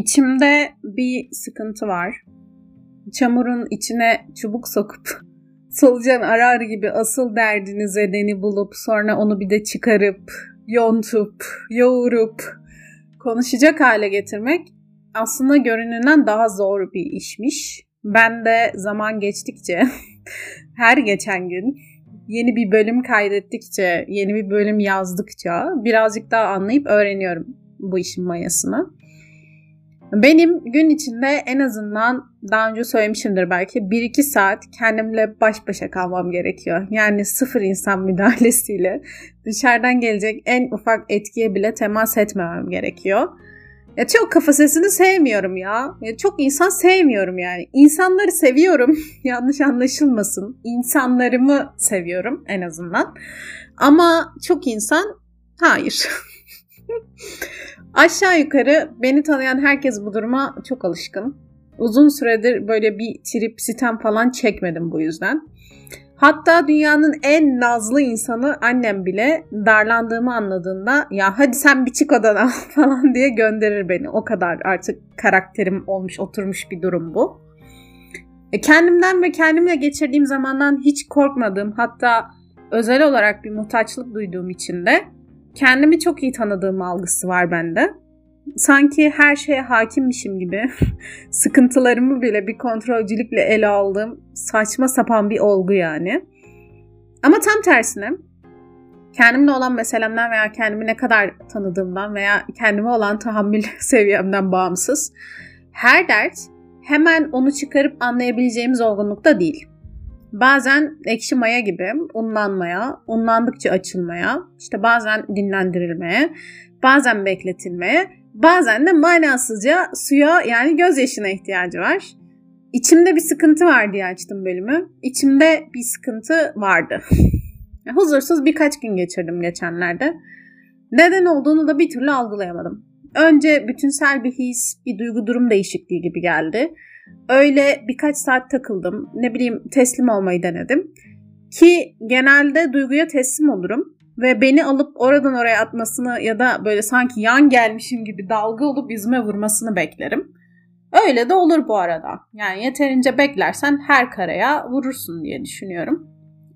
İçimde bir sıkıntı var. Çamurun içine çubuk sokup solucan arar gibi asıl derdiniz edeni bulup sonra onu bir de çıkarıp, yontup, yoğurup konuşacak hale getirmek aslında görününden daha zor bir işmiş. Ben de zaman geçtikçe her geçen gün yeni bir bölüm kaydettikçe, yeni bir bölüm yazdıkça birazcık daha anlayıp öğreniyorum bu işin mayasını. Benim gün içinde en azından daha önce söylemişimdir belki 1-2 saat kendimle baş başa kalmam gerekiyor. Yani sıfır insan müdahalesiyle dışarıdan gelecek en ufak etkiye bile temas etmemem gerekiyor. Ya çok kafa sesini sevmiyorum ya. ya. Çok insan sevmiyorum yani. İnsanları seviyorum. Yanlış anlaşılmasın. İnsanlarımı seviyorum en azından. Ama çok insan hayır. Aşağı yukarı beni tanıyan herkes bu duruma çok alışkın. Uzun süredir böyle bir trip sitem falan çekmedim bu yüzden. Hatta dünyanın en nazlı insanı annem bile darlandığımı anladığında ya hadi sen bir çık odana falan diye gönderir beni. O kadar artık karakterim olmuş oturmuş bir durum bu. E kendimden ve kendimle geçirdiğim zamandan hiç korkmadığım hatta özel olarak bir muhtaçlık duyduğum için de kendimi çok iyi tanıdığım algısı var bende. Sanki her şeye hakimmişim gibi sıkıntılarımı bile bir kontrolcülükle ele aldığım saçma sapan bir olgu yani. Ama tam tersine kendimle olan meselemden veya kendimi ne kadar tanıdığımdan veya kendime olan tahammül seviyemden bağımsız her dert hemen onu çıkarıp anlayabileceğimiz olgunlukta değil. Bazen ekşi maya gibi unlanmaya, unlandıkça açılmaya, işte bazen dinlendirilmeye, bazen bekletilmeye, bazen de manasızca suya yani gözyaşına ihtiyacı var. İçimde bir sıkıntı var diye açtım bölümü. İçimde bir sıkıntı vardı. Huzursuz birkaç gün geçirdim geçenlerde. Neden olduğunu da bir türlü algılayamadım. Önce bütünsel bir his, bir duygu durum değişikliği gibi geldi. Öyle birkaç saat takıldım. Ne bileyim teslim olmayı denedim. Ki genelde duyguya teslim olurum ve beni alıp oradan oraya atmasını ya da böyle sanki yan gelmişim gibi dalga olup yüzüme vurmasını beklerim. Öyle de olur bu arada. Yani yeterince beklersen her karaya vurursun diye düşünüyorum.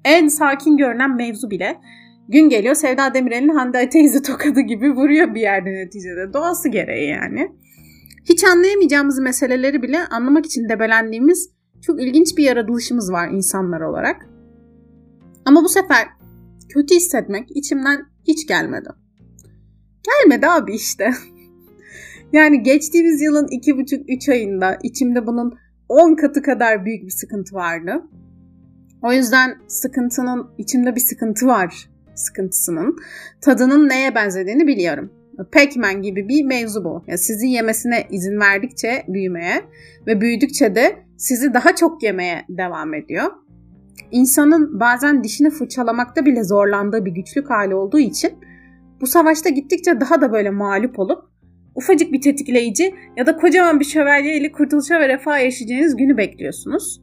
En sakin görünen mevzu bile gün geliyor Sevda Demirel'in Hande teyze tokadı gibi vuruyor bir yerde neticede. Doğası gereği yani. Hiç anlayamayacağımız meseleleri bile anlamak için debelendiğimiz çok ilginç bir yaratılışımız var insanlar olarak. Ama bu sefer kötü hissetmek içimden hiç gelmedi. Gelmedi abi işte. yani geçtiğimiz yılın 2,5-3 ayında içimde bunun 10 katı kadar büyük bir sıkıntı vardı. O yüzden sıkıntının, içimde bir sıkıntı var sıkıntısının tadının neye benzediğini biliyorum. Pac-Man gibi bir mevzu bu. Yani sizi yemesine izin verdikçe büyümeye ve büyüdükçe de sizi daha çok yemeye devam ediyor. İnsanın bazen dişini fırçalamakta bile zorlandığı bir güçlük hali olduğu için bu savaşta gittikçe daha da böyle mağlup olup ufacık bir tetikleyici ya da kocaman bir şövalye ile kurtuluşa ve refah yaşayacağınız günü bekliyorsunuz.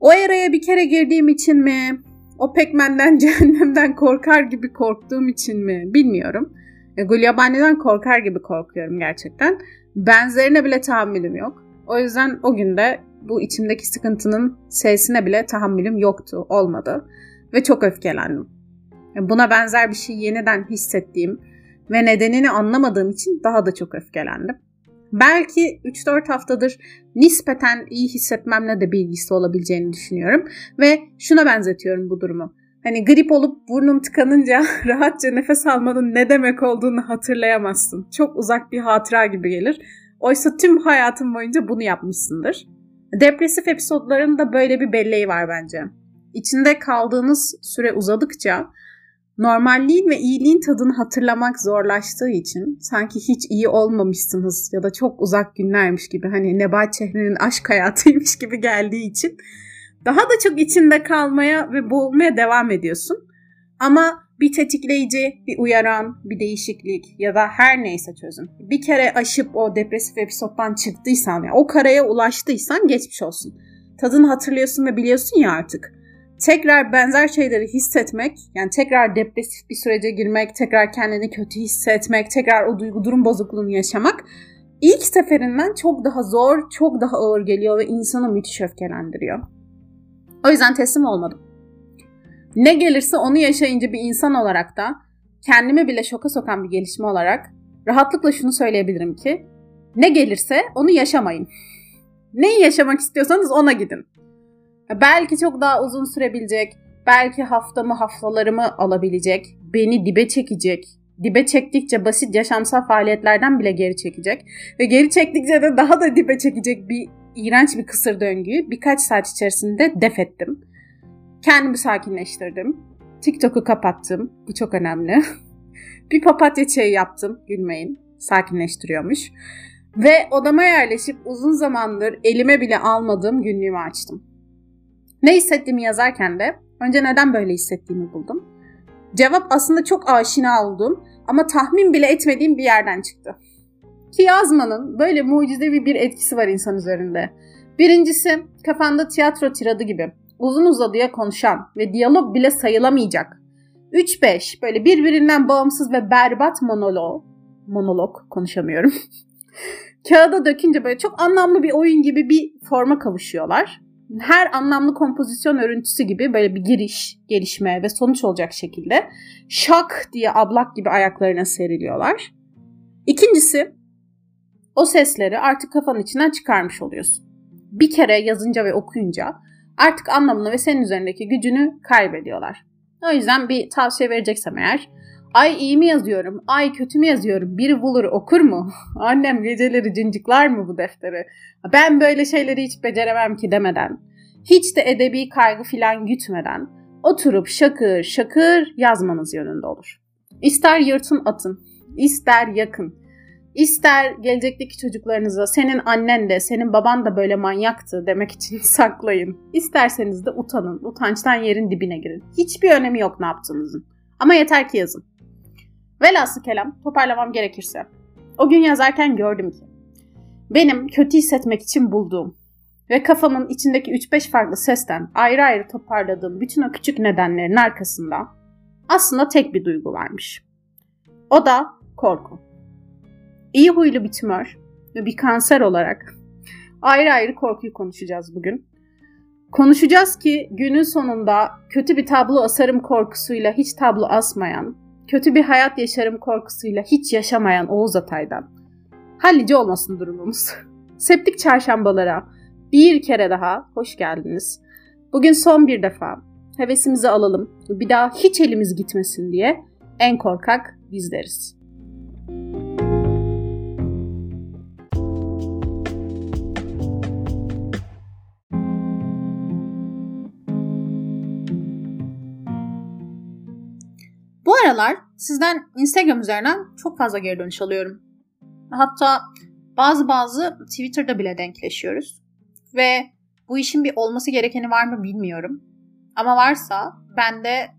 O eraya bir kere girdiğim için mi, o pekmenden cehennemden korkar gibi korktuğum için mi bilmiyorum. E, Gulyabani'den korkar gibi korkuyorum gerçekten. Benzerine bile tahammülüm yok. O yüzden o günde bu içimdeki sıkıntının sesine bile tahammülüm yoktu, olmadı. Ve çok öfkelendim. E, buna benzer bir şey yeniden hissettiğim ve nedenini anlamadığım için daha da çok öfkelendim. Belki 3-4 haftadır nispeten iyi hissetmemle de bir ilgisi olabileceğini düşünüyorum. Ve şuna benzetiyorum bu durumu. Hani grip olup burnun tıkanınca rahatça nefes almanın ne demek olduğunu hatırlayamazsın. Çok uzak bir hatıra gibi gelir. Oysa tüm hayatın boyunca bunu yapmışsındır. Depresif episodların da böyle bir belleği var bence. İçinde kaldığınız süre uzadıkça normalliğin ve iyiliğin tadını hatırlamak zorlaştığı için sanki hiç iyi olmamışsınız ya da çok uzak günlermiş gibi hani Nebat Çehre'nin aşk hayatıymış gibi geldiği için daha da çok içinde kalmaya ve boğulmaya devam ediyorsun. Ama bir tetikleyici, bir uyaran, bir değişiklik ya da her neyse çözüm. Bir kere aşıp o depresif episoddan çıktıysan, yani o karaya ulaştıysan geçmiş olsun. Tadını hatırlıyorsun ve biliyorsun ya artık. Tekrar benzer şeyleri hissetmek, yani tekrar depresif bir sürece girmek, tekrar kendini kötü hissetmek, tekrar o duygu durum bozukluğunu yaşamak ilk seferinden çok daha zor, çok daha ağır geliyor ve insanı müthiş öfkelendiriyor. O yüzden teslim olmadım. Ne gelirse onu yaşayınca bir insan olarak da kendimi bile şoka sokan bir gelişme olarak rahatlıkla şunu söyleyebilirim ki ne gelirse onu yaşamayın. Neyi yaşamak istiyorsanız ona gidin. Belki çok daha uzun sürebilecek, belki haftamı haftalarımı alabilecek, beni dibe çekecek, dibe çektikçe basit yaşamsal faaliyetlerden bile geri çekecek ve geri çektikçe de daha da dibe çekecek bir iğrenç bir kısır döngüyü birkaç saat içerisinde def ettim. Kendimi sakinleştirdim. TikTok'u kapattım. Bu çok önemli. bir papatya çayı yaptım. Gülmeyin. Sakinleştiriyormuş. Ve odama yerleşip uzun zamandır elime bile almadığım günlüğümü açtım. Ne hissettiğimi yazarken de önce neden böyle hissettiğimi buldum. Cevap aslında çok aşina olduğum ama tahmin bile etmediğim bir yerden çıktı. Ki yazmanın böyle mucizevi bir etkisi var insan üzerinde. Birincisi kafanda tiyatro tiradı gibi uzun uzadıya konuşan ve diyalog bile sayılamayacak 3-5 böyle birbirinden bağımsız ve berbat monolog monolog konuşamıyorum. Kağıda dökünce böyle çok anlamlı bir oyun gibi bir forma kavuşuyorlar. Her anlamlı kompozisyon örüntüsü gibi böyle bir giriş, gelişme ve sonuç olacak şekilde şak diye ablak gibi ayaklarına seriliyorlar. İkincisi o sesleri artık kafanın içinden çıkarmış oluyorsun. Bir kere yazınca ve okuyunca artık anlamını ve senin üzerindeki gücünü kaybediyorlar. O yüzden bir tavsiye vereceksem eğer Ay iyi mi yazıyorum? Ay kötü mü yazıyorum? Biri bulur okur mu? Annem geceleri cinciklar mı bu defteri? Ben böyle şeyleri hiç beceremem ki demeden, hiç de edebi kaygı filan gütmeden oturup şakır şakır yazmanız yönünde olur. İster yırtın atın, ister yakın, ister gelecekteki çocuklarınıza senin annen de senin baban da böyle manyaktı demek için saklayın. İsterseniz de utanın, utançtan yerin dibine girin. Hiçbir önemi yok ne yaptığınızın. Ama yeter ki yazın. Velhasıl kelam toparlamam gerekirse. O gün yazarken gördüm ki benim kötü hissetmek için bulduğum ve kafamın içindeki 3-5 farklı sesten ayrı ayrı toparladığım bütün o küçük nedenlerin arkasında aslında tek bir duygu varmış. O da korku. İyi huylu bir tümör ve bir kanser olarak ayrı ayrı korkuyu konuşacağız bugün. Konuşacağız ki günün sonunda kötü bir tablo asarım korkusuyla hiç tablo asmayan kötü bir hayat yaşarım korkusuyla hiç yaşamayan Oğuz Atay'dan. Hallice olmasın durumumuz. Septik çarşambalara bir kere daha hoş geldiniz. Bugün son bir defa hevesimizi alalım. Bir daha hiç elimiz gitmesin diye en korkak bizleriz. Aralar sizden Instagram üzerinden çok fazla geri dönüş alıyorum. Hatta bazı bazı Twitter'da bile denkleşiyoruz. Ve bu işin bir olması gerekeni var mı bilmiyorum. Ama varsa bende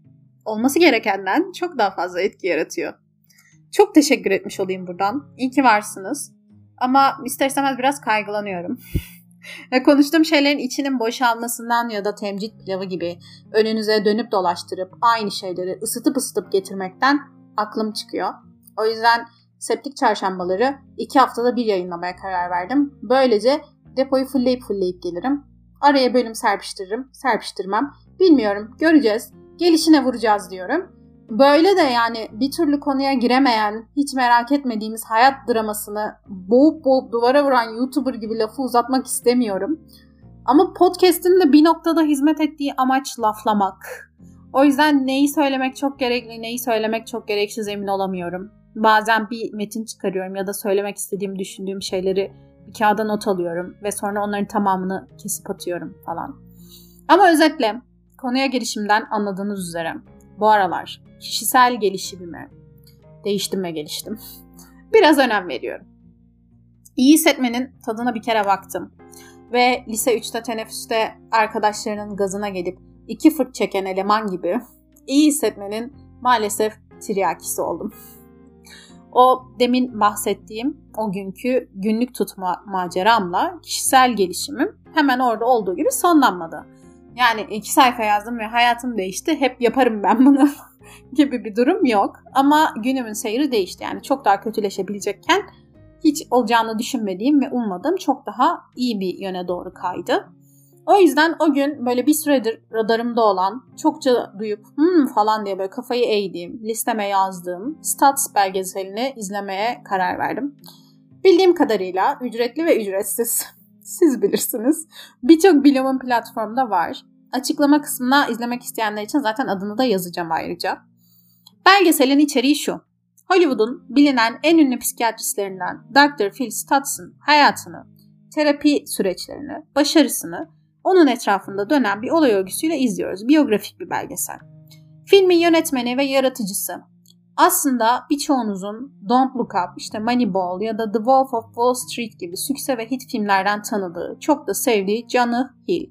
olması gerekenden çok daha fazla etki yaratıyor. Çok teşekkür etmiş olayım buradan. İyi ki varsınız. Ama ister istemez biraz kaygılanıyorum. Konuştuğum şeylerin içinin boşalmasından ya da temcit pilavı gibi önünüze dönüp dolaştırıp aynı şeyleri ısıtıp ısıtıp getirmekten aklım çıkıyor. O yüzden septik çarşambaları iki haftada bir yayınlamaya karar verdim. Böylece depoyu fullleyip fullleyip gelirim. Araya bölüm serpiştiririm, serpiştirmem. Bilmiyorum, göreceğiz. Gelişine vuracağız diyorum. Böyle de yani bir türlü konuya giremeyen, hiç merak etmediğimiz hayat dramasını boğup boğup duvara vuran YouTuber gibi lafı uzatmak istemiyorum. Ama podcast'in de bir noktada hizmet ettiği amaç laflamak. O yüzden neyi söylemek çok gerekli, neyi söylemek çok gereksiz emin olamıyorum. Bazen bir metin çıkarıyorum ya da söylemek istediğim, düşündüğüm şeyleri bir kağıda not alıyorum ve sonra onların tamamını kesip atıyorum falan. Ama özetle konuya girişimden anladığınız üzere bu aralar kişisel gelişimime değiştim ve geliştim. Biraz önem veriyorum. İyi hissetmenin tadına bir kere baktım. Ve lise 3'te teneffüste arkadaşlarının gazına gelip iki fırt çeken eleman gibi iyi hissetmenin maalesef tiryakisi oldum. O demin bahsettiğim o günkü günlük tutma maceramla kişisel gelişimim hemen orada olduğu gibi sonlanmadı. Yani iki sayfa yazdım ve hayatım değişti. Hep yaparım ben bunu gibi bir durum yok. Ama günümün seyri değişti. Yani çok daha kötüleşebilecekken hiç olacağını düşünmediğim ve ummadığım çok daha iyi bir yöne doğru kaydı. O yüzden o gün böyle bir süredir radarımda olan, çokça duyup hmm falan diye böyle kafayı eğdiğim, listeme yazdığım Stats belgeselini izlemeye karar verdim. Bildiğim kadarıyla ücretli ve ücretsiz. Siz bilirsiniz. Birçok bilimin platformda var. Açıklama kısmına izlemek isteyenler için zaten adını da yazacağım ayrıca. Belgeselin içeriği şu. Hollywood'un bilinen en ünlü psikiyatristlerinden Dr. Phil Stutson hayatını, terapi süreçlerini, başarısını onun etrafında dönen bir olay örgüsüyle izliyoruz. Biyografik bir belgesel. Filmin yönetmeni ve yaratıcısı aslında birçoğunuzun Don't Look Up, işte Moneyball ya da The Wolf of Wall Street gibi sükse ve hit filmlerden tanıdığı, çok da sevdiği Johnny Hill.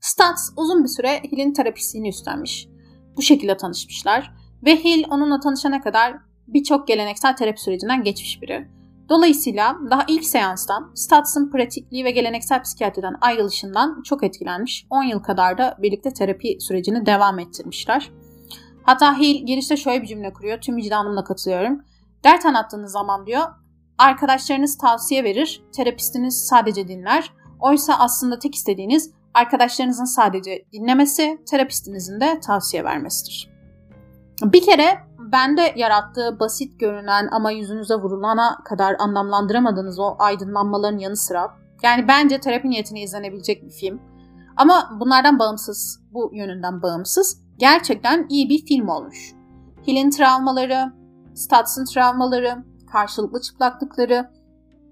Stutz uzun bir süre Hill'in terapisini üstlenmiş. Bu şekilde tanışmışlar ve Hill onunla tanışana kadar birçok geleneksel terapi sürecinden geçmiş biri. Dolayısıyla daha ilk seanstan Stutz'ın pratikliği ve geleneksel psikiyatriden ayrılışından çok etkilenmiş. 10 yıl kadar da birlikte terapi sürecini devam ettirmişler. Hatta Hill girişte şöyle bir cümle kuruyor. Tüm vicdanımla katılıyorum. Dert anlattığınız zaman diyor arkadaşlarınız tavsiye verir, terapistiniz sadece dinler. Oysa aslında tek istediğiniz arkadaşlarınızın sadece dinlemesi, terapistinizin de tavsiye vermesidir. Bir kere bende yarattığı basit görünen ama yüzünüze vurulana kadar anlamlandıramadığınız o aydınlanmaların yanı sıra yani bence terapi niyetine izlenebilecek bir film. Ama bunlardan bağımsız, bu yönünden bağımsız gerçekten iyi bir film olmuş. Hill'in travmaları, Stats'ın travmaları, karşılıklı çıplaklıkları,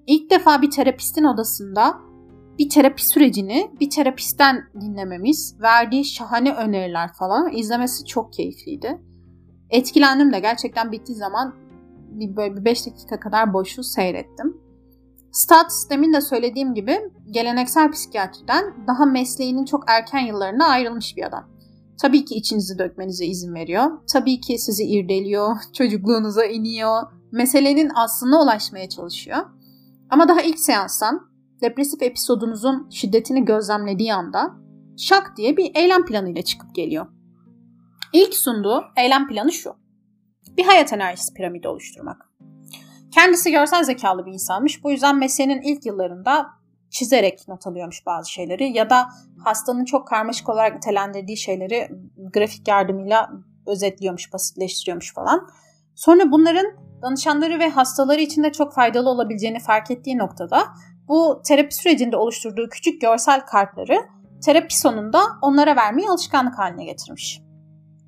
ilk defa bir terapistin odasında bir terapi sürecini bir terapistten dinlememiz, verdiği şahane öneriler falan izlemesi çok keyifliydi. Etkilendim de gerçekten bittiği zaman bir böyle bir 5 dakika kadar boşu seyrettim. Stats demin de söylediğim gibi geleneksel psikiyatriden daha mesleğinin çok erken yıllarına ayrılmış bir adam. Tabii ki içinizi dökmenize izin veriyor. Tabii ki sizi irdeliyor, çocukluğunuza iniyor. Meselenin aslına ulaşmaya çalışıyor. Ama daha ilk seanstan depresif episodunuzun şiddetini gözlemlediği anda şak diye bir eylem planıyla çıkıp geliyor. İlk sunduğu eylem planı şu. Bir hayat enerjisi piramidi oluşturmak. Kendisi görsel zekalı bir insanmış. Bu yüzden mesleğinin ilk yıllarında çizerek not alıyormuş bazı şeyleri ya da hastanın çok karmaşık olarak nitelendirdiği şeyleri grafik yardımıyla özetliyormuş, basitleştiriyormuş falan. Sonra bunların danışanları ve hastaları için de çok faydalı olabileceğini fark ettiği noktada bu terapi sürecinde oluşturduğu küçük görsel kartları terapi sonunda onlara vermeyi alışkanlık haline getirmiş.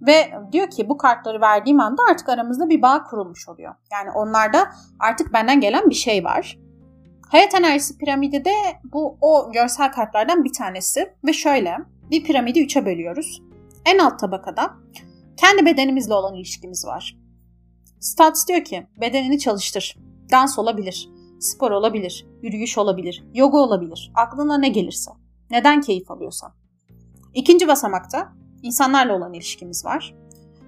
Ve diyor ki bu kartları verdiğim anda artık aramızda bir bağ kurulmuş oluyor. Yani onlarda artık benden gelen bir şey var. Hayat enerjisi piramidi de bu o görsel kartlardan bir tanesi. Ve şöyle bir piramidi üçe bölüyoruz. En alt tabakada kendi bedenimizle olan ilişkimiz var. Stats diyor ki bedenini çalıştır. Dans olabilir, spor olabilir, yürüyüş olabilir, yoga olabilir. Aklına ne gelirse. Neden keyif alıyorsan. İkinci basamakta insanlarla olan ilişkimiz var.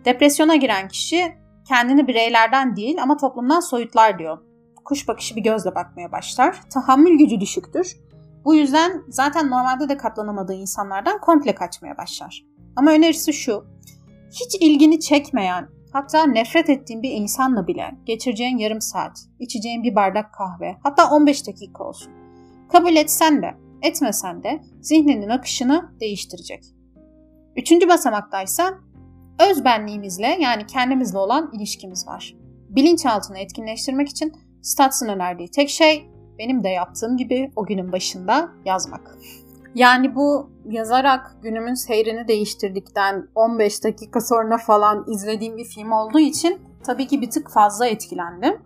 Depresyona giren kişi kendini bireylerden değil ama toplumdan soyutlar diyor. Kuş bakışı bir gözle bakmaya başlar. Tahammül gücü düşüktür. Bu yüzden zaten normalde de katlanamadığı insanlardan komple kaçmaya başlar. Ama önerisi şu. Hiç ilgini çekmeyen, hatta nefret ettiğin bir insanla bile geçireceğin yarım saat, içeceğin bir bardak kahve, hatta 15 dakika olsun. Kabul etsen de, etmesen de zihninin akışını değiştirecek. Üçüncü basamaktaysa özbenliğimizle yani kendimizle olan ilişkimiz var. Bilinçaltını etkinleştirmek için Stats'ın önerdiği tek şey benim de yaptığım gibi o günün başında yazmak. Yani bu yazarak günümün seyrini değiştirdikten 15 dakika sonra falan izlediğim bir film olduğu için tabii ki bir tık fazla etkilendim.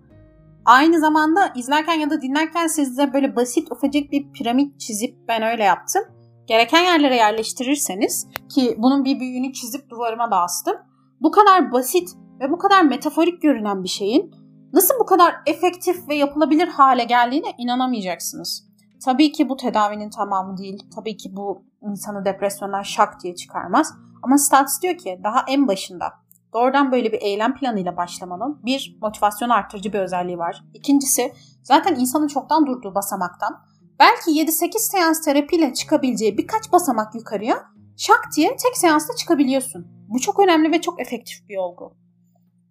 Aynı zamanda izlerken ya da dinlerken sizde böyle basit ufacık bir piramit çizip ben öyle yaptım gereken yerlere yerleştirirseniz ki bunun bir büyüğünü çizip duvarıma da astım. Bu kadar basit ve bu kadar metaforik görünen bir şeyin nasıl bu kadar efektif ve yapılabilir hale geldiğine inanamayacaksınız. Tabii ki bu tedavinin tamamı değil. Tabii ki bu insanı depresyondan şak diye çıkarmaz. Ama Stats diyor ki daha en başında doğrudan böyle bir eylem planıyla başlamanın bir motivasyon artırıcı bir özelliği var. İkincisi zaten insanın çoktan durduğu basamaktan belki 7-8 seans terapiyle çıkabileceği birkaç basamak yukarıya şak diye tek seansta çıkabiliyorsun. Bu çok önemli ve çok efektif bir olgu.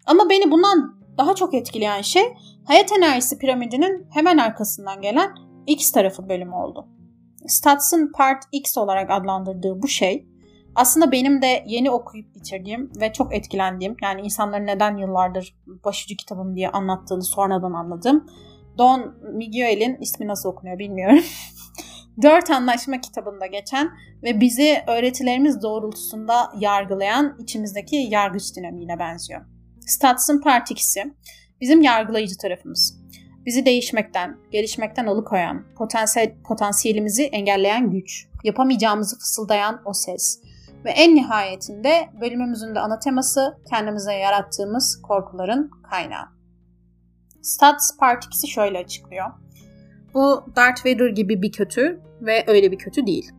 Ama beni bundan daha çok etkileyen şey hayat enerjisi piramidinin hemen arkasından gelen X tarafı bölümü oldu. Stats'ın Part X olarak adlandırdığı bu şey aslında benim de yeni okuyup bitirdiğim ve çok etkilendiğim yani insanların neden yıllardır başucu kitabım diye anlattığını sonradan anladım. Don Miguel'in ismi nasıl okunuyor bilmiyorum. Dört Anlaşma kitabında geçen ve bizi öğretilerimiz doğrultusunda yargılayan içimizdeki yargıç dinamiğine benziyor. Stats'ın Part 2'si bizim yargılayıcı tarafımız. Bizi değişmekten, gelişmekten alıkoyan, potansiyel, potansiyelimizi engelleyen güç, yapamayacağımızı fısıldayan o ses. Ve en nihayetinde bölümümüzün de ana teması kendimize yarattığımız korkuların kaynağı. Stats Part 2'si şöyle açıklıyor. Bu Darth Vader gibi bir kötü ve öyle bir kötü değil.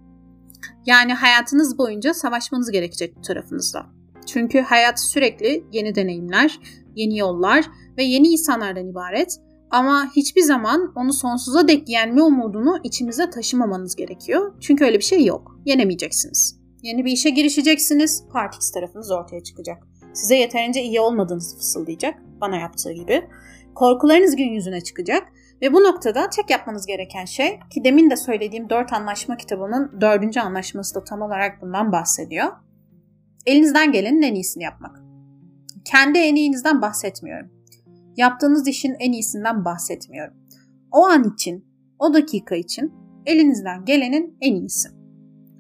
Yani hayatınız boyunca savaşmanız gerekecek bu tarafınızda. Çünkü hayat sürekli yeni deneyimler, yeni yollar ve yeni insanlardan ibaret ama hiçbir zaman onu sonsuza dek yenme umudunu içimize taşımamanız gerekiyor. Çünkü öyle bir şey yok. Yenemeyeceksiniz. Yeni bir işe girişeceksiniz. Partix tarafınız ortaya çıkacak. Size yeterince iyi olmadığınızı fısıldayacak. Bana yaptığı gibi. Korkularınız gün yüzüne çıkacak. Ve bu noktada tek yapmanız gereken şey ki demin de söylediğim dört anlaşma kitabının dördüncü anlaşması da tam olarak bundan bahsediyor. Elinizden gelenin en iyisini yapmak. Kendi en iyinizden bahsetmiyorum. Yaptığınız işin en iyisinden bahsetmiyorum. O an için, o dakika için elinizden gelenin en iyisi.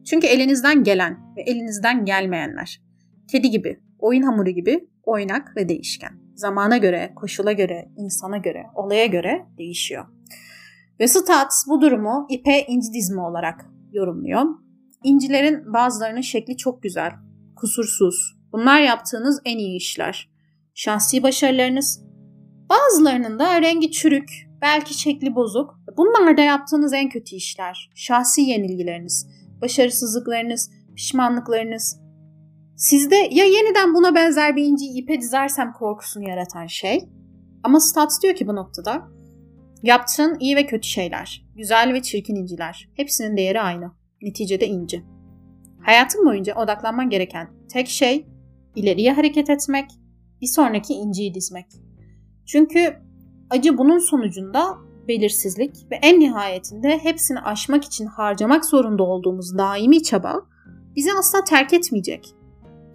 Çünkü elinizden gelen ve elinizden gelmeyenler kedi gibi, oyun hamuru gibi oynak ve değişken. Zamana göre, koşula göre, insana göre, olaya göre değişiyor. Ve Stats bu durumu ipe inci dizme olarak yorumluyor. İncilerin bazılarının şekli çok güzel, kusursuz. Bunlar yaptığınız en iyi işler. Şahsi başarılarınız. Bazılarının da rengi çürük, belki şekli bozuk. Bunlar da yaptığınız en kötü işler. Şahsi yenilgileriniz, başarısızlıklarınız, pişmanlıklarınız. Sizde ya yeniden buna benzer bir inciyi ipe dizersem korkusunu yaratan şey. Ama Stats diyor ki bu noktada yaptığın iyi ve kötü şeyler, güzel ve çirkin inciler hepsinin değeri aynı. Neticede inci. Hayatın boyunca odaklanman gereken tek şey ileriye hareket etmek, bir sonraki inciyi dizmek. Çünkü acı bunun sonucunda belirsizlik ve en nihayetinde hepsini aşmak için harcamak zorunda olduğumuz daimi çaba bizi asla terk etmeyecek.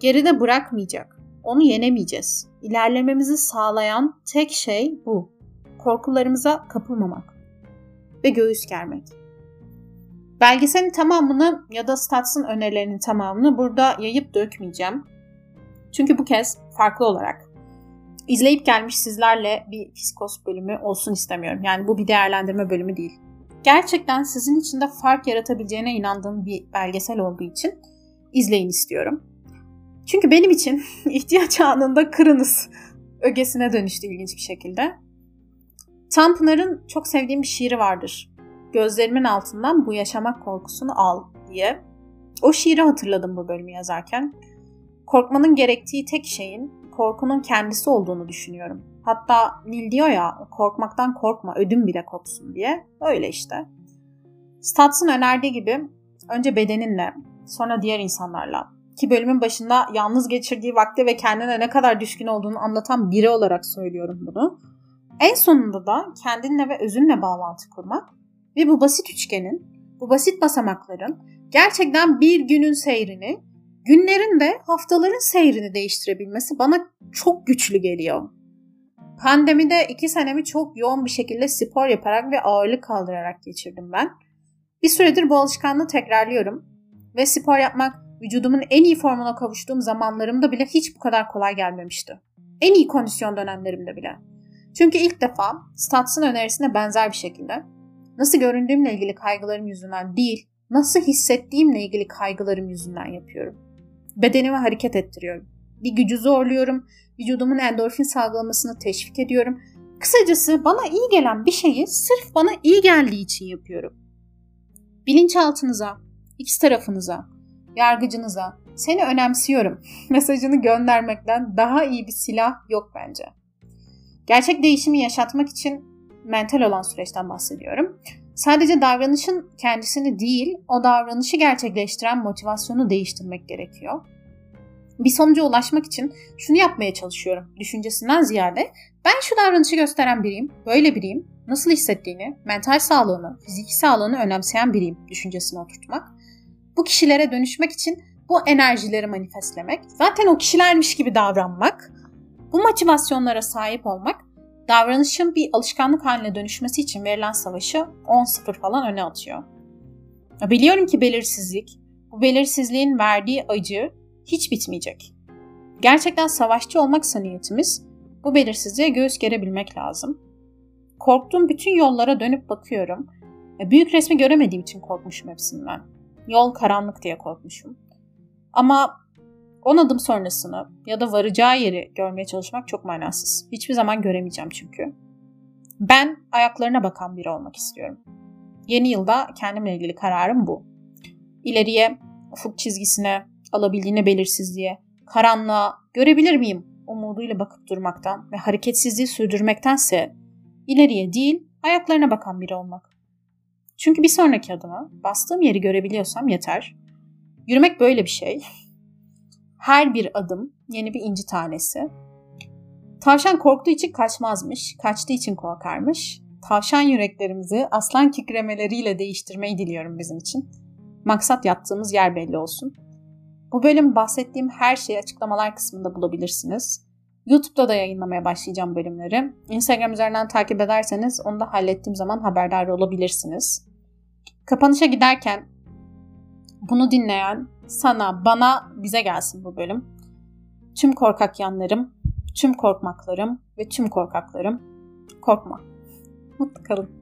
Geride bırakmayacak. Onu yenemeyeceğiz. İlerlememizi sağlayan tek şey bu. Korkularımıza kapılmamak ve göğüs germek. Belgeselin tamamını ya da Stats'ın önerilerinin tamamını burada yayıp dökmeyeceğim. Çünkü bu kez farklı olarak izleyip gelmiş sizlerle bir fiskos bölümü olsun istemiyorum. Yani bu bir değerlendirme bölümü değil. Gerçekten sizin için de fark yaratabileceğine inandığım bir belgesel olduğu için izleyin istiyorum. Çünkü benim için ihtiyaç anında kırınız ögesine dönüştü ilginç bir şekilde. Tanpınar'ın çok sevdiğim bir şiiri vardır gözlerimin altından bu yaşamak korkusunu al diye. O şiiri hatırladım bu bölümü yazarken. Korkmanın gerektiği tek şeyin korkunun kendisi olduğunu düşünüyorum. Hatta Nil diyor ya korkmaktan korkma ödüm bile kopsun diye. Öyle işte. Stats'ın önerdiği gibi önce bedeninle sonra diğer insanlarla ki bölümün başında yalnız geçirdiği vakti ve kendine ne kadar düşkün olduğunu anlatan biri olarak söylüyorum bunu. En sonunda da kendinle ve özünle bağlantı kurmak ve bu basit üçgenin, bu basit basamakların gerçekten bir günün seyrini, günlerin de haftaların seyrini değiştirebilmesi bana çok güçlü geliyor. Pandemide iki senemi çok yoğun bir şekilde spor yaparak ve ağırlık kaldırarak geçirdim ben. Bir süredir bu alışkanlığı tekrarlıyorum ve spor yapmak vücudumun en iyi formuna kavuştuğum zamanlarımda bile hiç bu kadar kolay gelmemişti. En iyi kondisyon dönemlerimde bile. Çünkü ilk defa Stats'ın önerisine benzer bir şekilde nasıl göründüğümle ilgili kaygılarım yüzünden değil, nasıl hissettiğimle ilgili kaygılarım yüzünden yapıyorum. Bedenimi hareket ettiriyorum. Bir gücü zorluyorum, vücudumun endorfin salgılamasını teşvik ediyorum. Kısacası bana iyi gelen bir şeyi sırf bana iyi geldiği için yapıyorum. Bilinçaltınıza, X tarafınıza, yargıcınıza seni önemsiyorum mesajını göndermekten daha iyi bir silah yok bence. Gerçek değişimi yaşatmak için mental olan süreçten bahsediyorum. Sadece davranışın kendisini değil, o davranışı gerçekleştiren motivasyonu değiştirmek gerekiyor. bir sonuca ulaşmak için şunu yapmaya çalışıyorum düşüncesinden ziyade ben şu davranışı gösteren biriyim, böyle biriyim, nasıl hissettiğini, mental sağlığını, fiziki sağlığını önemseyen biriyim düşüncesini oturtmak. Bu kişilere dönüşmek için bu enerjileri manifestlemek, zaten o kişilermiş gibi davranmak, bu motivasyonlara sahip olmak davranışın bir alışkanlık haline dönüşmesi için verilen savaşı 10-0 falan öne atıyor. Biliyorum ki belirsizlik, bu belirsizliğin verdiği acı hiç bitmeyecek. Gerçekten savaşçı olmaksa niyetimiz bu belirsizliğe göğüs gerebilmek lazım. Korktuğum bütün yollara dönüp bakıyorum. Büyük resmi göremediğim için korkmuşum hepsinden. Yol karanlık diye korkmuşum. Ama 10 adım sonrasını ya da varacağı yeri görmeye çalışmak çok manasız. Hiçbir zaman göremeyeceğim çünkü. Ben ayaklarına bakan biri olmak istiyorum. Yeni yılda kendimle ilgili kararım bu. İleriye, ufuk çizgisine, alabildiğine belirsizliğe, karanlığa görebilir miyim umuduyla bakıp durmaktan ve hareketsizliği sürdürmektense ileriye değil ayaklarına bakan biri olmak. Çünkü bir sonraki adıma bastığım yeri görebiliyorsam yeter. Yürümek böyle bir şey. Her bir adım yeni bir inci tanesi. Tavşan korktuğu için kaçmazmış, kaçtığı için korkarmış. Tavşan yüreklerimizi aslan kükremeleriyle değiştirmeyi diliyorum bizim için. Maksat yattığımız yer belli olsun. Bu bölüm bahsettiğim her şeyi açıklamalar kısmında bulabilirsiniz. YouTube'da da yayınlamaya başlayacağım bölümleri. Instagram üzerinden takip ederseniz onu da hallettiğim zaman haberdar olabilirsiniz. Kapanışa giderken bunu dinleyen sana, bana, bize gelsin bu bölüm. Tüm korkak yanlarım, tüm korkmaklarım ve tüm korkaklarım korkma. Mutlu kalın.